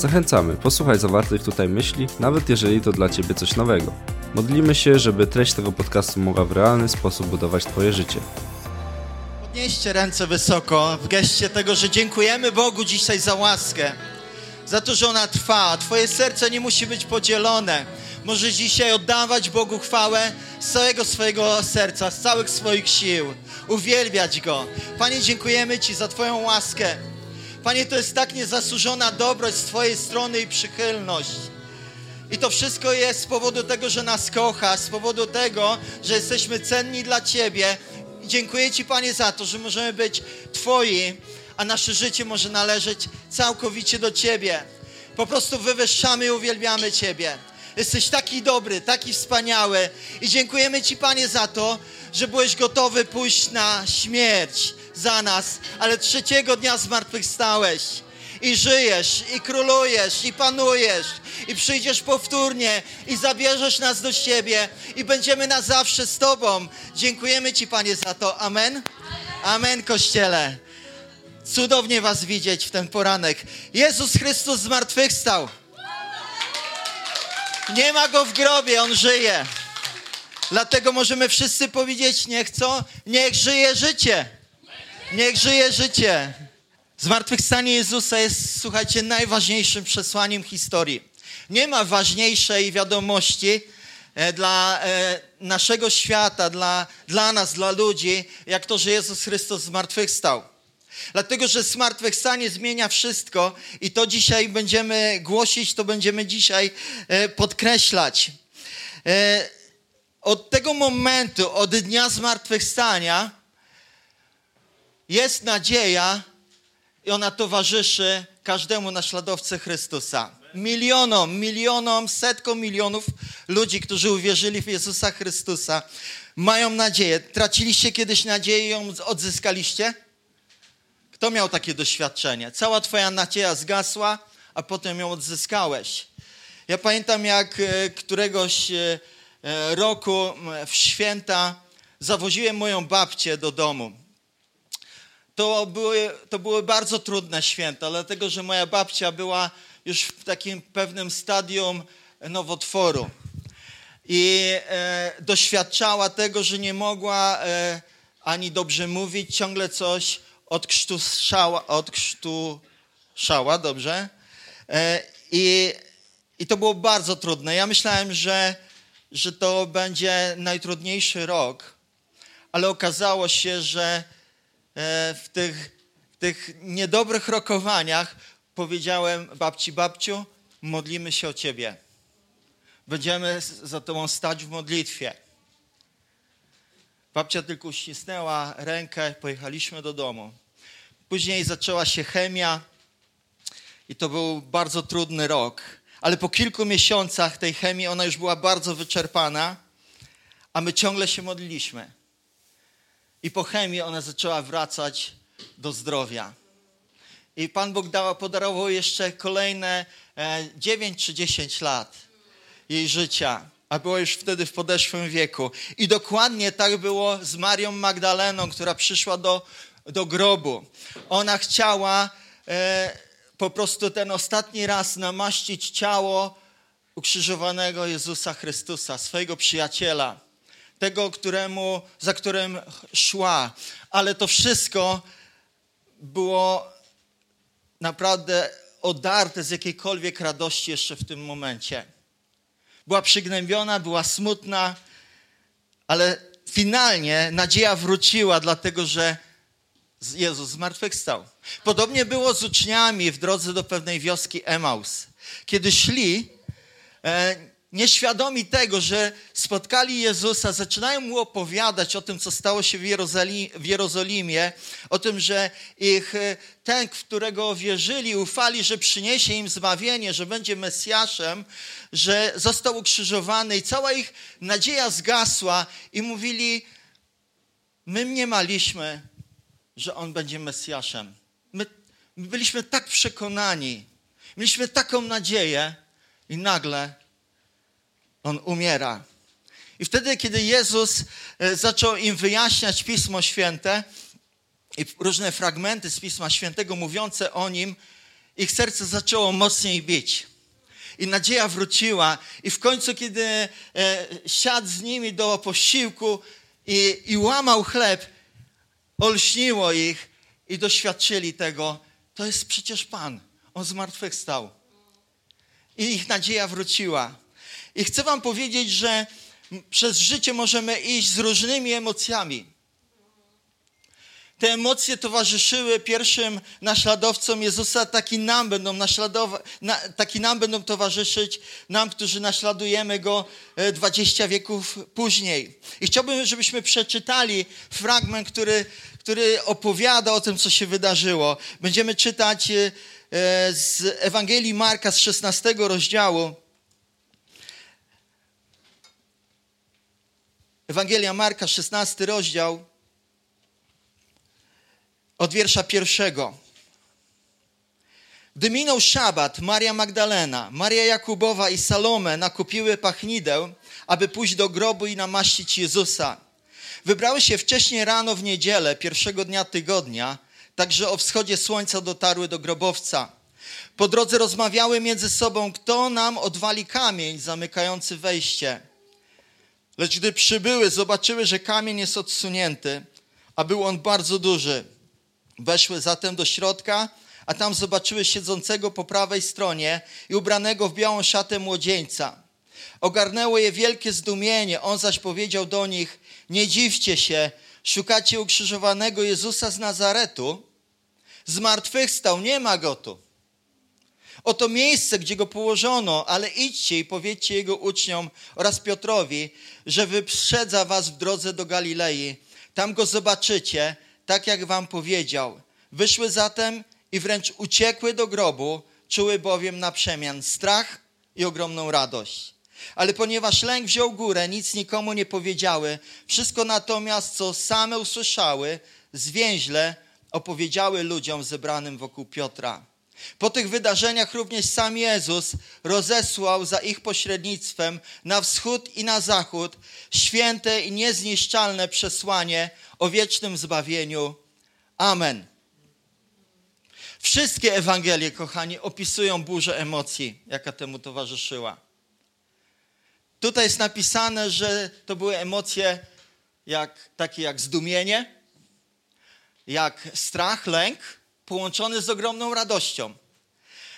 Zachęcamy, posłuchaj zawartych tutaj myśli, nawet jeżeli to dla Ciebie coś nowego. Modlimy się, żeby treść tego podcastu mogła w realny sposób budować Twoje życie. Podnieście ręce wysoko w geście tego, że dziękujemy Bogu dzisiaj za łaskę, za to, że ona trwa. Twoje serce nie musi być podzielone. Możesz dzisiaj oddawać Bogu chwałę z całego swojego serca, z całych swoich sił, uwielbiać Go. Panie, dziękujemy Ci za Twoją łaskę. Panie, to jest tak niezasłużona dobroć z Twojej strony i przychylność. I to wszystko jest z powodu tego, że nas kocha, z powodu tego, że jesteśmy cenni dla Ciebie. I dziękuję Ci, Panie, za to, że możemy być Twoi, a nasze życie może należeć całkowicie do Ciebie. Po prostu wywyższamy i uwielbiamy Ciebie. Jesteś taki dobry, taki wspaniały i dziękujemy Ci, Panie, za to, że byłeś gotowy pójść na śmierć za nas, ale trzeciego dnia zmartwychwstałeś i żyjesz, i królujesz, i panujesz, i przyjdziesz powtórnie, i zabierzesz nas do siebie, i będziemy na zawsze z Tobą. Dziękujemy Ci, Panie, za to. Amen. Amen, Kościele. Cudownie Was widzieć w ten poranek. Jezus Chrystus zmartwychwstał. Nie ma Go w grobie, On żyje. Dlatego możemy wszyscy powiedzieć, niech co? Niech żyje życie. Niech żyje życie. Zmartwychwstanie Jezusa jest, słuchajcie, najważniejszym przesłaniem historii. Nie ma ważniejszej wiadomości e, dla e, naszego świata, dla, dla nas, dla ludzi, jak to, że Jezus Chrystus zmartwychwstał. Dlatego, że zmartwychwstanie zmienia wszystko i to dzisiaj będziemy głosić, to będziemy dzisiaj e, podkreślać. Od tego momentu, od dnia zmartwychwstania jest nadzieja i ona towarzyszy każdemu naśladowcy Chrystusa. Milionom, milionom, setkom milionów ludzi, którzy uwierzyli w Jezusa Chrystusa, mają nadzieję. Traciliście kiedyś nadzieję i ją odzyskaliście? Kto miał takie doświadczenie? Cała twoja nadzieja zgasła, a potem ją odzyskałeś. Ja pamiętam, jak e, któregoś e, e, roku w święta zawoziłem moją babcię do domu to były, to były bardzo trudne święta, dlatego że moja babcia była już w takim pewnym stadium nowotworu i e, doświadczała tego, że nie mogła e, ani dobrze mówić, ciągle coś odkrztuszała, dobrze? E, i, I to było bardzo trudne. Ja myślałem, że, że to będzie najtrudniejszy rok, ale okazało się, że w tych, w tych niedobrych rokowaniach powiedziałem babci, babciu, modlimy się o Ciebie. Będziemy za Tobą stać w modlitwie. Babcia tylko uścisnęła rękę, pojechaliśmy do domu. Później zaczęła się chemia i to był bardzo trudny rok. Ale po kilku miesiącach tej chemii ona już była bardzo wyczerpana, a my ciągle się modliliśmy. I po chemii ona zaczęła wracać do zdrowia. I Pan Bóg dał, podarował jeszcze kolejne 9 e, czy 10 lat jej życia, a była już wtedy w podeszłym wieku. I dokładnie tak było z Marią Magdaleną, która przyszła do, do grobu. Ona chciała e, po prostu ten ostatni raz namaścić ciało ukrzyżowanego Jezusa Chrystusa, swojego przyjaciela tego, któremu, za którym szła. Ale to wszystko było naprawdę odarte z jakiejkolwiek radości jeszcze w tym momencie. Była przygnębiona, była smutna, ale finalnie nadzieja wróciła, dlatego że Jezus zmartwychwstał. Podobnie było z uczniami w drodze do pewnej wioski Emaus. Kiedy szli, e, nieświadomi tego, że spotkali Jezusa, zaczynają mu opowiadać o tym, co stało się w, Jerozoli w Jerozolimie, o tym, że ich e, ten, w którego wierzyli, ufali, że przyniesie im zbawienie, że będzie Mesjaszem, że został ukrzyżowany i cała ich nadzieja zgasła i mówili, my mniemaliśmy, że On będzie Mesjaszem. My byliśmy tak przekonani, mieliśmy taką nadzieję i nagle on umiera. I wtedy, kiedy Jezus e, zaczął im wyjaśniać Pismo Święte i różne fragmenty z Pisma Świętego mówiące o nim, ich serce zaczęło mocniej bić. I nadzieja wróciła. I w końcu, kiedy e, siadł z nimi do posiłku i, i łamał chleb, olśniło ich i doświadczyli tego. To jest przecież Pan. On zmartwychwstał. I ich nadzieja wróciła. I chcę Wam powiedzieć, że przez życie możemy iść z różnymi emocjami. Te emocje towarzyszyły pierwszym naśladowcom Jezusa, taki nam będą naśladować, na, taki nam będą towarzyszyć, nam, którzy naśladujemy Go 20 e, wieków później. I chciałbym, żebyśmy przeczytali fragment, który, który opowiada o tym, co się wydarzyło. Będziemy czytać e, z Ewangelii Marka z 16 rozdziału. Ewangelia Marka, 16 rozdział, od wiersza pierwszego. Gdy minął szabat, Maria Magdalena, Maria Jakubowa i Salome nakupiły pachnideł, aby pójść do grobu i namaścić Jezusa. Wybrały się wcześniej rano w niedzielę, pierwszego dnia tygodnia, także o wschodzie słońca dotarły do grobowca. Po drodze rozmawiały między sobą, kto nam odwali kamień zamykający wejście. Lecz gdy przybyły, zobaczyły, że kamień jest odsunięty, a był on bardzo duży. Weszły zatem do środka, a tam zobaczyły siedzącego po prawej stronie i ubranego w białą szatę młodzieńca. Ogarnęło je wielkie zdumienie, on zaś powiedział do nich: Nie dziwcie się, szukacie ukrzyżowanego Jezusa z Nazaretu. Zmartwychwstał, nie ma go tu. Oto miejsce, gdzie go położono, ale idźcie i powiedzcie jego uczniom oraz Piotrowi, że wyprzedza was w drodze do Galilei. Tam go zobaczycie, tak jak wam powiedział. Wyszły zatem i wręcz uciekły do grobu, czuły bowiem na przemian strach i ogromną radość. Ale ponieważ lęk wziął górę, nic nikomu nie powiedziały. Wszystko natomiast, co same usłyszały, zwięźle opowiedziały ludziom zebranym wokół Piotra. Po tych wydarzeniach również sam Jezus rozesłał za ich pośrednictwem na wschód i na zachód święte i niezniszczalne przesłanie o wiecznym zbawieniu. Amen. Wszystkie Ewangelie, kochani, opisują burzę emocji, jaka temu towarzyszyła. Tutaj jest napisane, że to były emocje jak, takie jak zdumienie, jak strach, lęk, połączony z ogromną radością.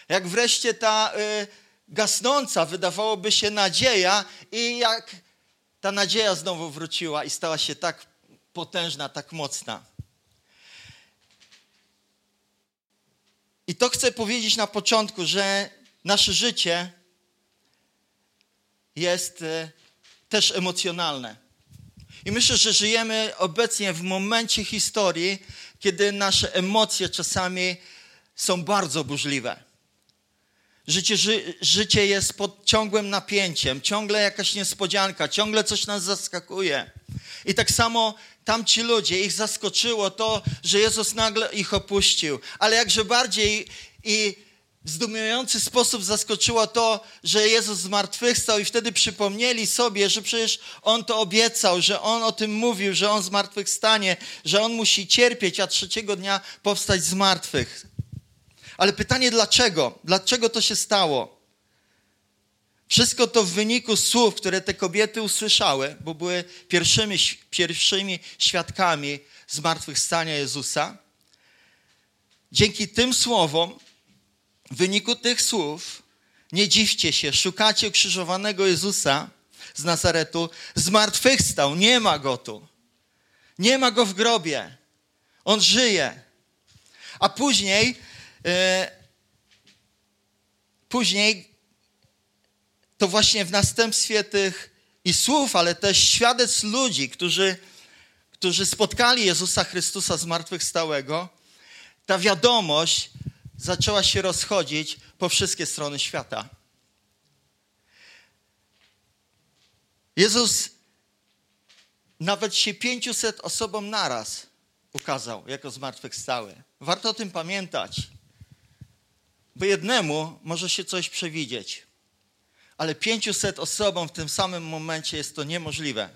Jak wreszcie ta y, gasnąca, wydawałoby się, nadzieja, i jak ta nadzieja znowu wróciła i stała się tak potężna, tak mocna. I to chcę powiedzieć na początku, że nasze życie jest y, też emocjonalne. I myślę, że żyjemy obecnie w momencie historii, kiedy nasze emocje czasami są bardzo burzliwe. Życie, ży, życie jest pod ciągłym napięciem, ciągle jakaś niespodzianka, ciągle coś nas zaskakuje. I tak samo tamci ludzie, ich zaskoczyło to, że Jezus nagle ich opuścił. Ale jakże bardziej i zdumiewający sposób zaskoczyło to, że Jezus zmartwychwstał i wtedy przypomnieli sobie, że przecież On to obiecał, że On o tym mówił, że On zmartwychwstanie, że On musi cierpieć, a trzeciego dnia powstać z martwych. Ale pytanie dlaczego? Dlaczego to się stało? Wszystko to w wyniku słów, które te kobiety usłyszały, bo były pierwszymi, pierwszymi świadkami zmartwychwstania Jezusa. Dzięki tym słowom w wyniku tych słów nie dziwcie się, szukacie ukrzyżowanego Jezusa z Nazaretu, zmartwychwstał, nie ma go tu. Nie ma go w grobie. On żyje. A później, e, później to właśnie w następstwie tych i słów, ale też świadectw ludzi, którzy, którzy spotkali Jezusa Chrystusa zmartwychwstałego, ta wiadomość zaczęła się rozchodzić po wszystkie strony świata. Jezus nawet się 500 osobom naraz ukazał jako zmartwychwstały. Warto o tym pamiętać, bo jednemu może się coś przewidzieć, ale 500 osobom w tym samym momencie jest to niemożliwe.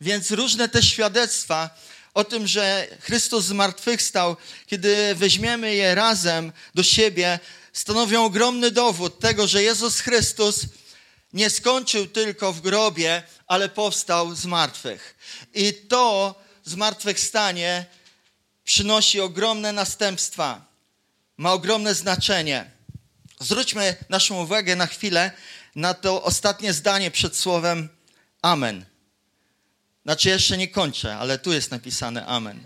Więc różne te świadectwa o tym, że Chrystus zmartwychwstał, kiedy weźmiemy je razem do siebie, stanowią ogromny dowód tego, że Jezus Chrystus nie skończył tylko w grobie, ale powstał z martwych. I to zmartwychwstanie przynosi ogromne następstwa, ma ogromne znaczenie. Zwróćmy naszą uwagę na chwilę na to ostatnie zdanie przed słowem Amen. Znaczy, jeszcze nie kończę, ale tu jest napisane Amen.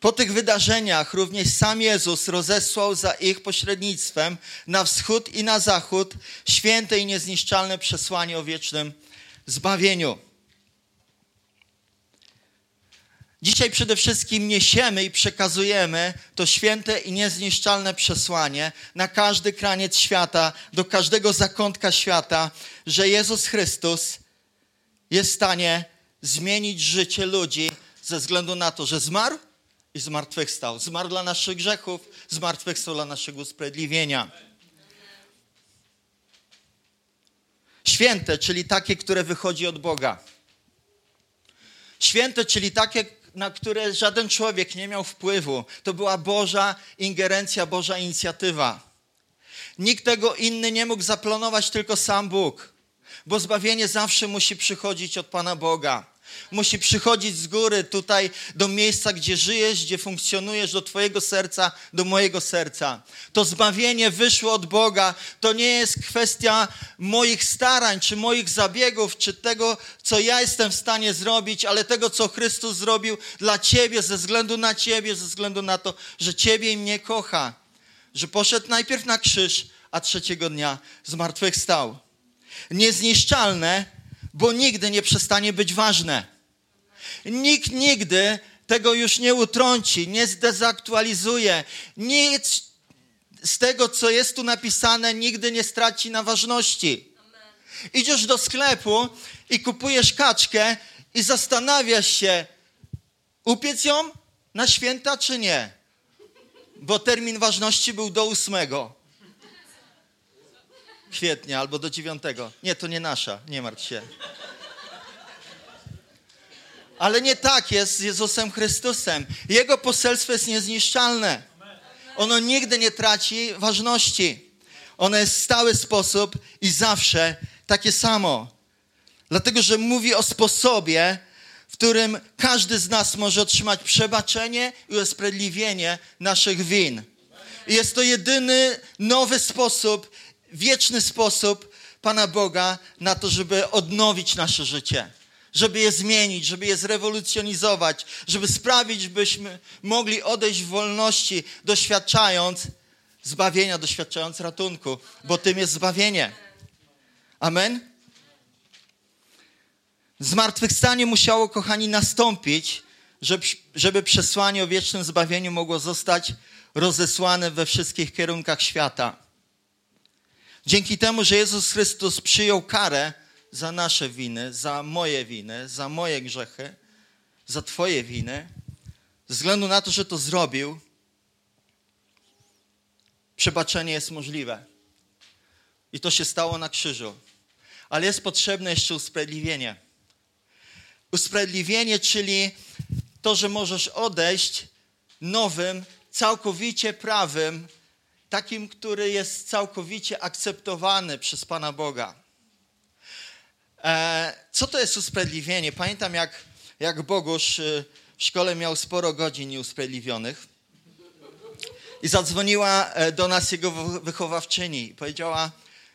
Po tych wydarzeniach również sam Jezus rozesłał za ich pośrednictwem na wschód i na zachód święte i niezniszczalne przesłanie o wiecznym zbawieniu. Dzisiaj przede wszystkim niesiemy i przekazujemy to święte i niezniszczalne przesłanie na każdy kraniec świata, do każdego zakątka świata, że Jezus Chrystus jest w stanie zmienić życie ludzi ze względu na to, że zmarł i zmartwychwstał. Zmarł dla naszych grzechów, zmartwychwstał dla naszego usprawiedliwienia. Święte, czyli takie, które wychodzi od Boga. Święte, czyli takie, na które żaden człowiek nie miał wpływu. To była Boża ingerencja, Boża inicjatywa. Nikt tego inny nie mógł zaplanować, tylko sam Bóg. Bo zbawienie zawsze musi przychodzić od Pana Boga. Musi przychodzić z góry tutaj do miejsca, gdzie żyjesz, gdzie funkcjonujesz, do Twojego serca, do mojego serca. To zbawienie wyszło od Boga. To nie jest kwestia moich starań, czy moich zabiegów, czy tego, co ja jestem w stanie zrobić, ale tego, co Chrystus zrobił dla Ciebie, ze względu na Ciebie, ze względu na to, że Ciebie i mnie kocha. Że poszedł najpierw na krzyż, a trzeciego dnia zmartwychwstał. Niezniszczalne bo nigdy nie przestanie być ważne. Nikt nigdy tego już nie utrąci, nie zdezaktualizuje. Nic z tego, co jest tu napisane, nigdy nie straci na ważności. Idziesz do sklepu i kupujesz kaczkę i zastanawiasz się, upiec ją na święta czy nie? Bo termin ważności był do ósmego kwietnia albo do 9. Nie, to nie nasza, nie martw się. Ale nie tak jest z Jezusem Chrystusem. Jego poselstwo jest niezniszczalne. Ono nigdy nie traci ważności. Ono jest w stały sposób i zawsze takie samo. Dlatego, że mówi o sposobie, w którym każdy z nas może otrzymać przebaczenie i usprawiedliwienie naszych win. I jest to jedyny nowy sposób, wieczny sposób Pana Boga na to, żeby odnowić nasze życie, żeby je zmienić, żeby je zrewolucjonizować, żeby sprawić, byśmy mogli odejść w wolności, doświadczając zbawienia, doświadczając ratunku, bo tym jest zbawienie. Amen? Zmartwychwstanie musiało, kochani, nastąpić, żeby, żeby przesłanie o wiecznym zbawieniu mogło zostać rozesłane we wszystkich kierunkach świata. Dzięki temu, że Jezus Chrystus przyjął karę za nasze winy, za moje winy, za moje grzechy, za Twoje winy, ze względu na to, że to zrobił, przebaczenie jest możliwe. I to się stało na krzyżu. Ale jest potrzebne jeszcze usprawiedliwienie. Usprawiedliwienie, czyli to, że możesz odejść nowym, całkowicie prawym, takim, który jest całkowicie akceptowany przez Pana Boga. E, co to jest usprawiedliwienie? Pamiętam, jak, jak Bogusz y, w szkole miał sporo godzin nieusprawiedliwionych i zadzwoniła e, do nas jego wychowawczyni i powiedziała,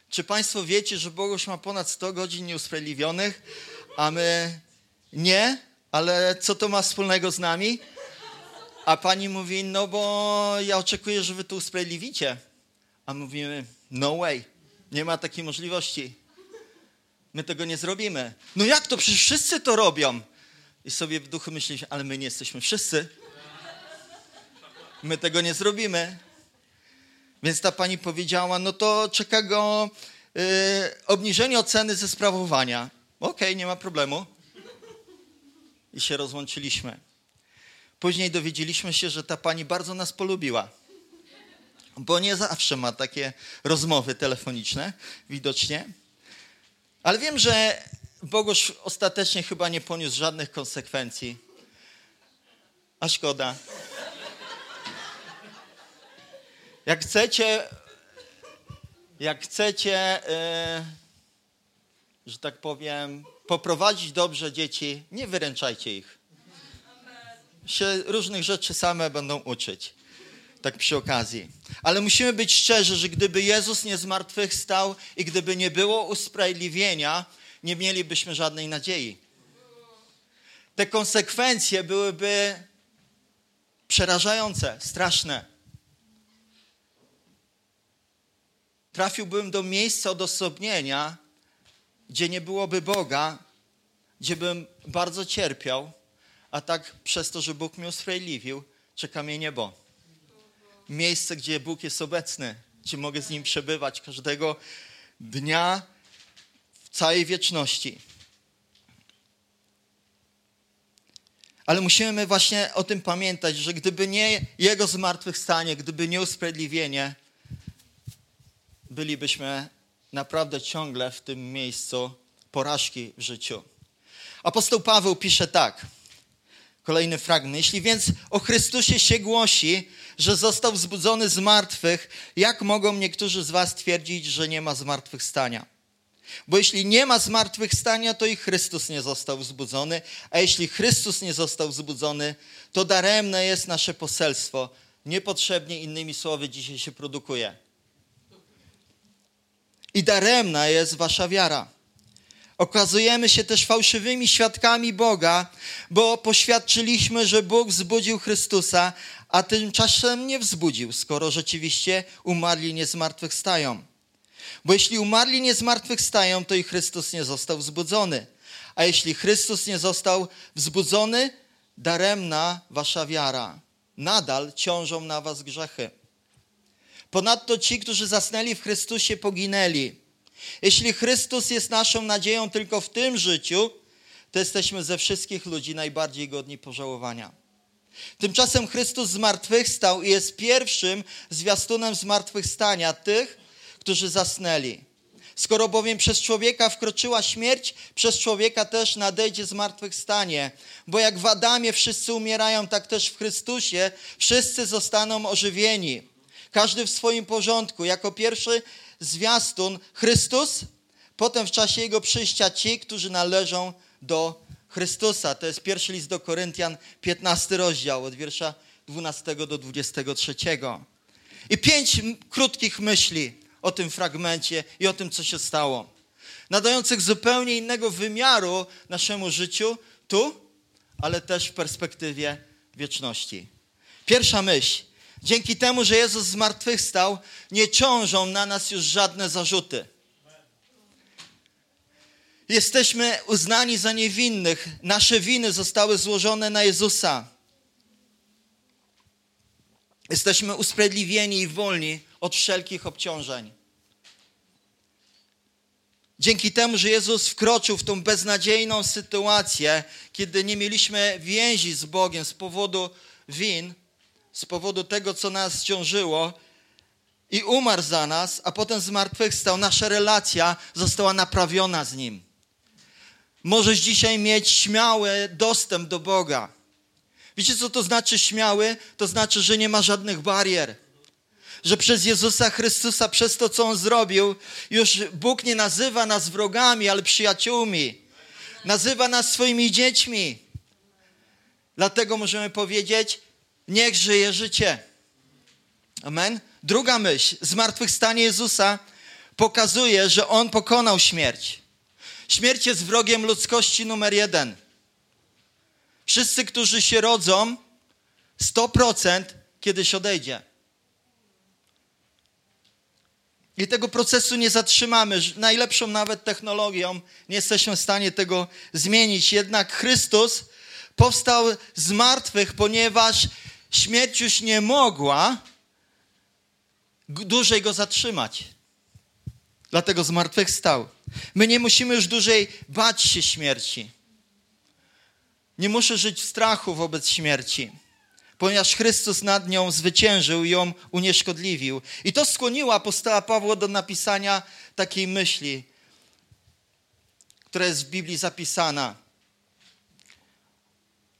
czy Państwo wiecie, że Bogusz ma ponad 100 godzin nieusprawiedliwionych, a my nie, ale co to ma wspólnego z nami? A pani mówi, no bo ja oczekuję, że wy to usprawiedliwicie. A mówimy, no way, Nie ma takiej możliwości. My tego nie zrobimy. No jak to? Przecież wszyscy to robią. I sobie w duchu myślisz, ale my nie jesteśmy wszyscy. My tego nie zrobimy. Więc ta pani powiedziała, no to czeka go yy, obniżenie oceny ze sprawowania. Okej, okay, nie ma problemu. I się rozłączyliśmy. Później dowiedzieliśmy się, że ta pani bardzo nas polubiła. Bo nie zawsze ma takie rozmowy telefoniczne, widocznie. Ale wiem, że Bogusz ostatecznie chyba nie poniósł żadnych konsekwencji. A szkoda. Jak chcecie, jak chcecie, yy, że tak powiem, poprowadzić dobrze dzieci, nie wyręczajcie ich. Się różnych rzeczy same będą uczyć. Tak przy okazji. Ale musimy być szczerzy, że gdyby Jezus nie zmartwychwstał i gdyby nie było usprawiedliwienia, nie mielibyśmy żadnej nadziei. Te konsekwencje byłyby przerażające, straszne. Trafiłbym do miejsca odosobnienia, gdzie nie byłoby Boga, gdzie bym bardzo cierpiał, a tak przez to, że Bóg mnie usprawiedliwił, czeka mnie niebo. Miejsce, gdzie Bóg jest obecny, gdzie mogę z Nim przebywać każdego dnia w całej wieczności. Ale musimy właśnie o tym pamiętać, że gdyby nie Jego zmartwychwstanie, gdyby nie usprawiedliwienie, bylibyśmy naprawdę ciągle w tym miejscu porażki w życiu. Apostoł Paweł pisze tak. Kolejny fragment. Jeśli więc o Chrystusie się głosi, że został wzbudzony z martwych, jak mogą niektórzy z was twierdzić, że nie ma zmartwychwstania? Bo jeśli nie ma zmartwychwstania, to i Chrystus nie został wzbudzony, a jeśli Chrystus nie został wzbudzony, to daremne jest nasze poselstwo. Niepotrzebnie innymi słowy dzisiaj się produkuje. I daremna jest wasza wiara. Okazujemy się też fałszywymi świadkami Boga, bo poświadczyliśmy, że Bóg wzbudził Chrystusa, a tymczasem nie wzbudził, skoro rzeczywiście umarli nie zmartwychwstają. Bo jeśli umarli nie zmartwychwstają, to i Chrystus nie został wzbudzony. A jeśli Chrystus nie został wzbudzony, daremna wasza wiara. Nadal ciążą na was grzechy. Ponadto ci, którzy zasnęli w Chrystusie, poginęli. Jeśli Chrystus jest naszą nadzieją tylko w tym życiu, to jesteśmy ze wszystkich ludzi najbardziej godni pożałowania. Tymczasem Chrystus zmartwychwstał i jest pierwszym zwiastunem zmartwychwstania tych, którzy zasnęli. Skoro bowiem przez człowieka wkroczyła śmierć, przez człowieka też nadejdzie zmartwychwstanie. Bo jak w Adamie wszyscy umierają, tak też w Chrystusie wszyscy zostaną ożywieni każdy w swoim porządku. Jako pierwszy zwiastun Chrystus, potem w czasie Jego przyjścia ci, którzy należą do Chrystusa. To jest pierwszy list do Koryntian, 15 rozdział, od wiersza 12 do 23. I pięć krótkich myśli o tym fragmencie i o tym, co się stało. Nadających zupełnie innego wymiaru naszemu życiu tu, ale też w perspektywie wieczności. Pierwsza myśl. Dzięki temu, że Jezus zmartwychwstał, nie ciążą na nas już żadne zarzuty. Jesteśmy uznani za niewinnych. Nasze winy zostały złożone na Jezusa. Jesteśmy usprawiedliwieni i wolni od wszelkich obciążeń. Dzięki temu, że Jezus wkroczył w tą beznadziejną sytuację, kiedy nie mieliśmy więzi z Bogiem z powodu win, z powodu tego, co nas ciążyło i umarł za nas, a potem zmartwychwstał, nasza relacja została naprawiona z Nim. Możesz dzisiaj mieć śmiały dostęp do Boga. Wiecie, co to znaczy śmiały? To znaczy, że nie ma żadnych barier. Że przez Jezusa Chrystusa, przez to, co On zrobił, już Bóg nie nazywa nas wrogami, ale przyjaciółmi. Nazywa nas swoimi dziećmi. Dlatego możemy powiedzieć, Niech żyje życie. Amen. Druga myśl. Zmartwychwstanie Jezusa pokazuje, że On pokonał śmierć. Śmierć jest wrogiem ludzkości numer jeden. Wszyscy, którzy się rodzą, 100% kiedyś odejdzie. I tego procesu nie zatrzymamy. Najlepszą nawet technologią nie jesteśmy w stanie tego zmienić. Jednak Chrystus powstał z martwych, ponieważ śmierć już nie mogła dłużej go zatrzymać. Dlatego zmartwychwstał. My nie musimy już dłużej bać się śmierci. Nie muszę żyć w strachu wobec śmierci, ponieważ Chrystus nad nią zwyciężył i ją unieszkodliwił. I to skłoniło apostoła Pawła do napisania takiej myśli, która jest w Biblii zapisana.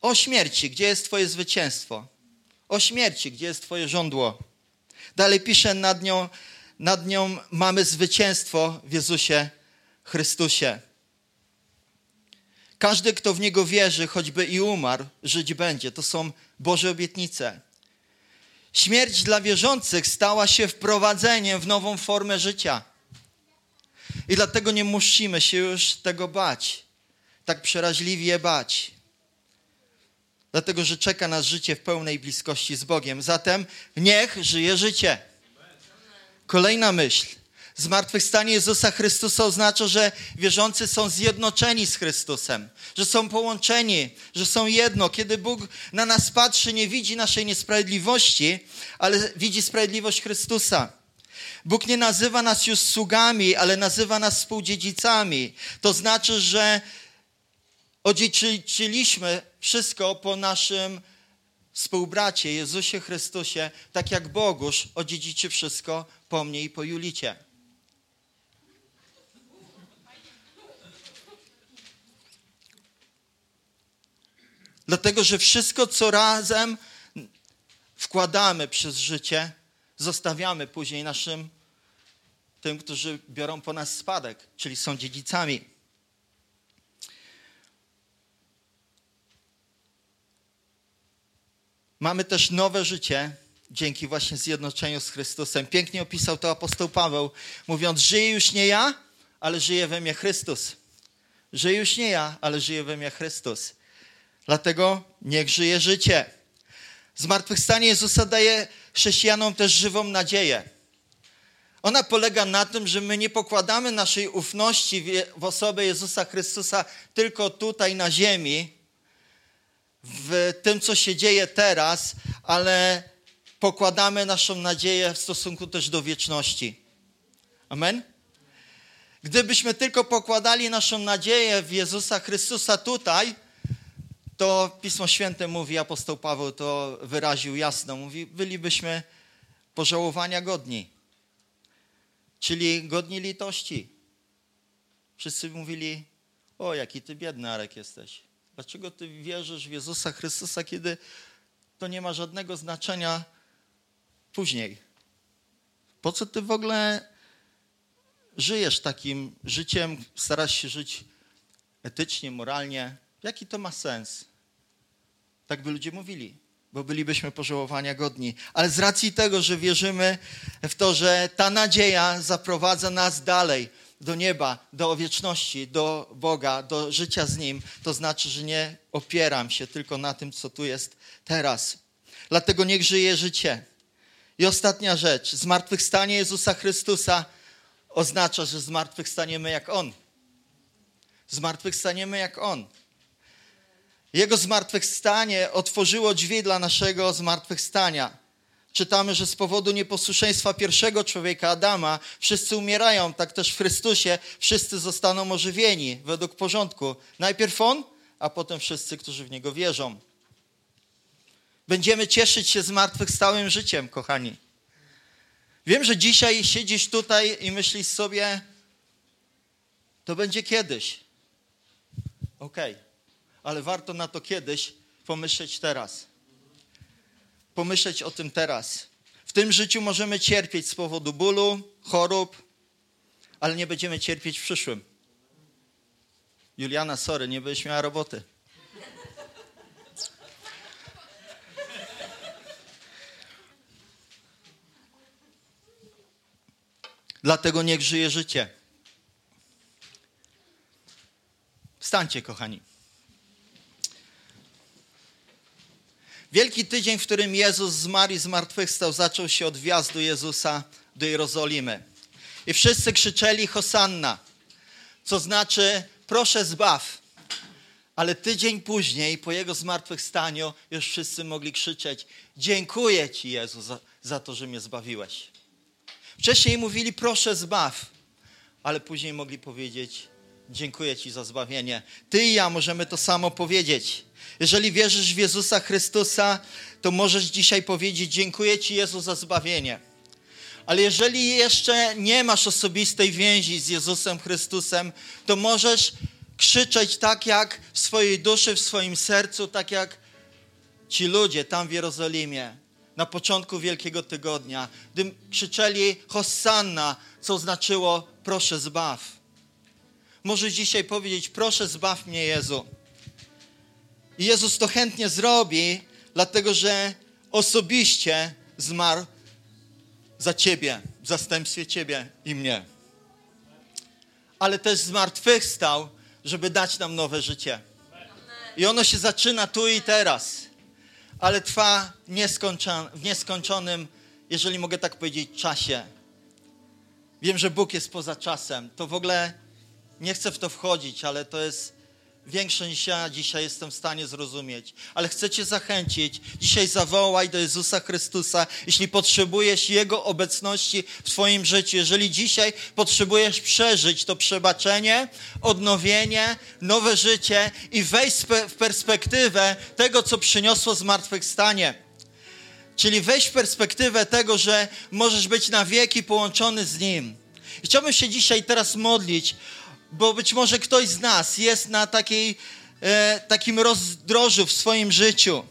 O śmierci, gdzie jest Twoje zwycięstwo? O śmierci, gdzie jest Twoje żądło? Dalej pisze nad nią, nad nią mamy zwycięstwo w Jezusie Chrystusie. Każdy, kto w Niego wierzy, choćby i umarł, żyć będzie. To są Boże obietnice. Śmierć dla wierzących stała się wprowadzeniem w nową formę życia. I dlatego nie musimy się już tego bać, tak przeraźliwie bać. Dlatego, że czeka nas życie w pełnej bliskości z Bogiem. Zatem niech żyje życie. Kolejna myśl. Zmartwychwstanie Jezusa Chrystusa oznacza, że wierzący są zjednoczeni z Chrystusem, że są połączeni, że są jedno. Kiedy Bóg na nas patrzy, nie widzi naszej niesprawiedliwości, ale widzi sprawiedliwość Chrystusa. Bóg nie nazywa nas już sługami, ale nazywa nas współdziedzicami. To znaczy, że odziedziczyliśmy wszystko po naszym współbracie Jezusie Chrystusie, tak jak Bogusz odziedziczy wszystko po mnie i po Julicie. Dlatego, że wszystko, co razem wkładamy przez życie, zostawiamy później naszym, tym, którzy biorą po nas spadek, czyli są dziedzicami. Mamy też nowe życie dzięki właśnie zjednoczeniu z Chrystusem. Pięknie opisał to apostoł Paweł, mówiąc: Żyję już nie ja, ale żyje we mnie Chrystus. Żyję już nie ja, ale żyje we mnie Chrystus. Dlatego niech żyje życie. Zmartwychwstanie Jezusa daje chrześcijanom też żywą nadzieję. Ona polega na tym, że my nie pokładamy naszej ufności w osobę Jezusa Chrystusa tylko tutaj na ziemi, w tym, co się dzieje teraz, ale pokładamy naszą nadzieję w stosunku też do wieczności. Amen? Gdybyśmy tylko pokładali naszą nadzieję w Jezusa Chrystusa tutaj, to Pismo Święte mówi, apostoł Paweł to wyraził jasno, mówi, bylibyśmy pożałowania godni, czyli godni litości. Wszyscy mówili, o jaki ty biedny Arek jesteś. Dlaczego ty wierzysz w Jezusa Chrystusa, kiedy to nie ma żadnego znaczenia później? Po co ty w ogóle żyjesz takim życiem, starasz się żyć etycznie, moralnie? Jaki to ma sens? Tak by ludzie mówili, bo bylibyśmy pożałowania godni. Ale z racji tego, że wierzymy w to, że ta nadzieja zaprowadza nas dalej, do nieba, do wieczności, do Boga, do życia z Nim, to znaczy, że nie opieram się tylko na tym, co tu jest teraz. Dlatego niech żyje życie. I ostatnia rzecz. Zmartwychwstanie Jezusa Chrystusa oznacza, że zmartwychwstaniemy jak On. Zmartwychwstaniemy jak On. Jego zmartwychwstanie otworzyło drzwi dla naszego zmartwychwstania czytamy, że z powodu nieposłuszeństwa pierwszego człowieka, Adama, wszyscy umierają, tak też w Chrystusie wszyscy zostaną ożywieni według porządku. Najpierw On, a potem wszyscy, którzy w Niego wierzą. Będziemy cieszyć się zmartwychwstałym życiem, kochani. Wiem, że dzisiaj siedzisz tutaj i myślisz sobie, to będzie kiedyś. Okej, okay. ale warto na to kiedyś pomyśleć teraz pomyśleć o tym teraz. W tym życiu możemy cierpieć z powodu bólu, chorób, ale nie będziemy cierpieć w przyszłym. Juliana, sorry, nie będziesz miała roboty. Dlatego niech żyje życie. Wstańcie, kochani. Wielki tydzień, w którym Jezus zmarł i zmartwychwstał, zaczął się od wjazdu Jezusa do Jerozolimy. I wszyscy krzyczeli Hosanna, co znaczy proszę zbaw. Ale tydzień później, po jego zmartwychwstaniu, już wszyscy mogli krzyczeć: Dziękuję Ci, Jezu, za, za to, że mnie zbawiłeś. Wcześniej mówili: Proszę zbaw, ale później mogli powiedzieć: Dziękuję Ci za zbawienie. Ty i ja możemy to samo powiedzieć. Jeżeli wierzysz w Jezusa Chrystusa, to możesz dzisiaj powiedzieć: Dziękuję Ci, Jezu, za zbawienie. Ale jeżeli jeszcze nie masz osobistej więzi z Jezusem Chrystusem, to możesz krzyczeć tak jak w swojej duszy, w swoim sercu, tak jak ci ludzie tam w Jerozolimie na początku Wielkiego Tygodnia, gdy krzyczeli Hosanna, co znaczyło proszę zbaw. Możesz dzisiaj powiedzieć proszę zbaw mnie Jezu. I Jezus to chętnie zrobi, dlatego że osobiście zmarł za Ciebie, w zastępstwie Ciebie i mnie. Ale też zmartwychwstał, żeby dać nam nowe życie. I ono się zaczyna tu i teraz, ale trwa w nieskończonym, jeżeli mogę tak powiedzieć, czasie. Wiem, że Bóg jest poza czasem. To w ogóle nie chcę w to wchodzić, ale to jest większe niż ja dzisiaj jestem w stanie zrozumieć. Ale chcę Cię zachęcić. Dzisiaj zawołaj do Jezusa Chrystusa, jeśli potrzebujesz Jego obecności w Twoim życiu. Jeżeli dzisiaj potrzebujesz przeżyć to przebaczenie, odnowienie, nowe życie i wejść w perspektywę tego, co przyniosło zmartwychwstanie. Czyli wejść w perspektywę tego, że możesz być na wieki połączony z Nim. Chciałbym się dzisiaj teraz modlić bo być może ktoś z nas jest na takiej, e, takim rozdrożu w swoim życiu.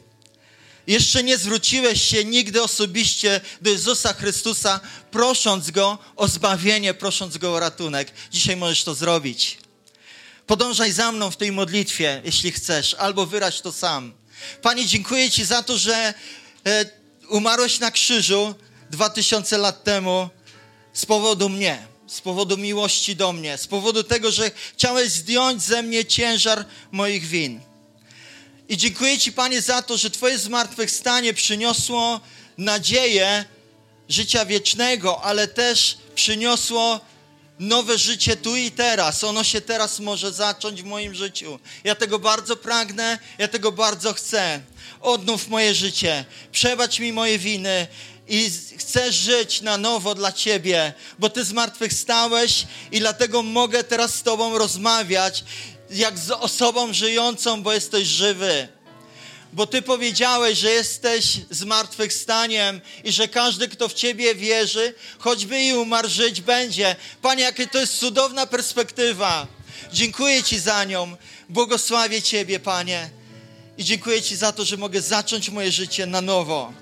Jeszcze nie zwróciłeś się nigdy osobiście do Jezusa Chrystusa, prosząc Go o zbawienie, prosząc Go o ratunek. Dzisiaj możesz to zrobić. Podążaj za mną w tej modlitwie, jeśli chcesz, albo wyraź to sam. Panie, dziękuję Ci za to, że e, umarłeś na krzyżu dwa tysiące lat temu z powodu mnie z powodu miłości do mnie, z powodu tego, że chciałeś zdjąć ze mnie ciężar moich win. I dziękuję Ci, Panie, za to, że Twoje zmartwychwstanie przyniosło nadzieję życia wiecznego, ale też przyniosło nowe życie tu i teraz. Ono się teraz może zacząć w moim życiu. Ja tego bardzo pragnę, ja tego bardzo chcę. Odnów moje życie, przebacz mi moje winy i chcesz żyć na nowo dla Ciebie, bo Ty zmartwychwstałeś i dlatego mogę teraz z Tobą rozmawiać jak z osobą żyjącą, bo jesteś żywy. Bo Ty powiedziałeś, że jesteś zmartwychwstaniem i że każdy, kto w Ciebie wierzy, choćby i umarł, żyć będzie. Panie, jakie to jest cudowna perspektywa. Dziękuję Ci za nią. Błogosławię Ciebie, Panie. I dziękuję Ci za to, że mogę zacząć moje życie na nowo.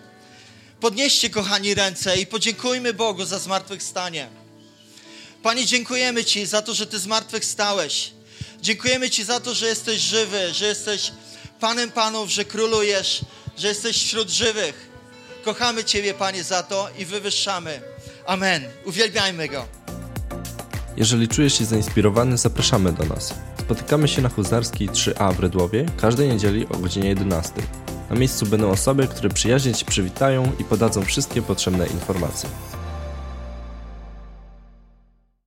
Podnieście, kochani, ręce i podziękujmy Bogu za zmartwychwstanie. Panie, dziękujemy Ci za to, że Ty zmartwychwstałeś. Dziękujemy Ci za to, że jesteś żywy, że jesteś Panem Panów, że królujesz, że jesteś wśród żywych. Kochamy Ciebie, Panie, za to i wywyższamy. Amen. Uwielbiajmy Go. Jeżeli czujesz się zainspirowany, zapraszamy do nas. Spotykamy się na Huzarskiej 3A w Rydłowie każdej niedzieli o godzinie 11. Na miejscu będą osoby, które przyjaźnie Ci przywitają i podadzą wszystkie potrzebne informacje.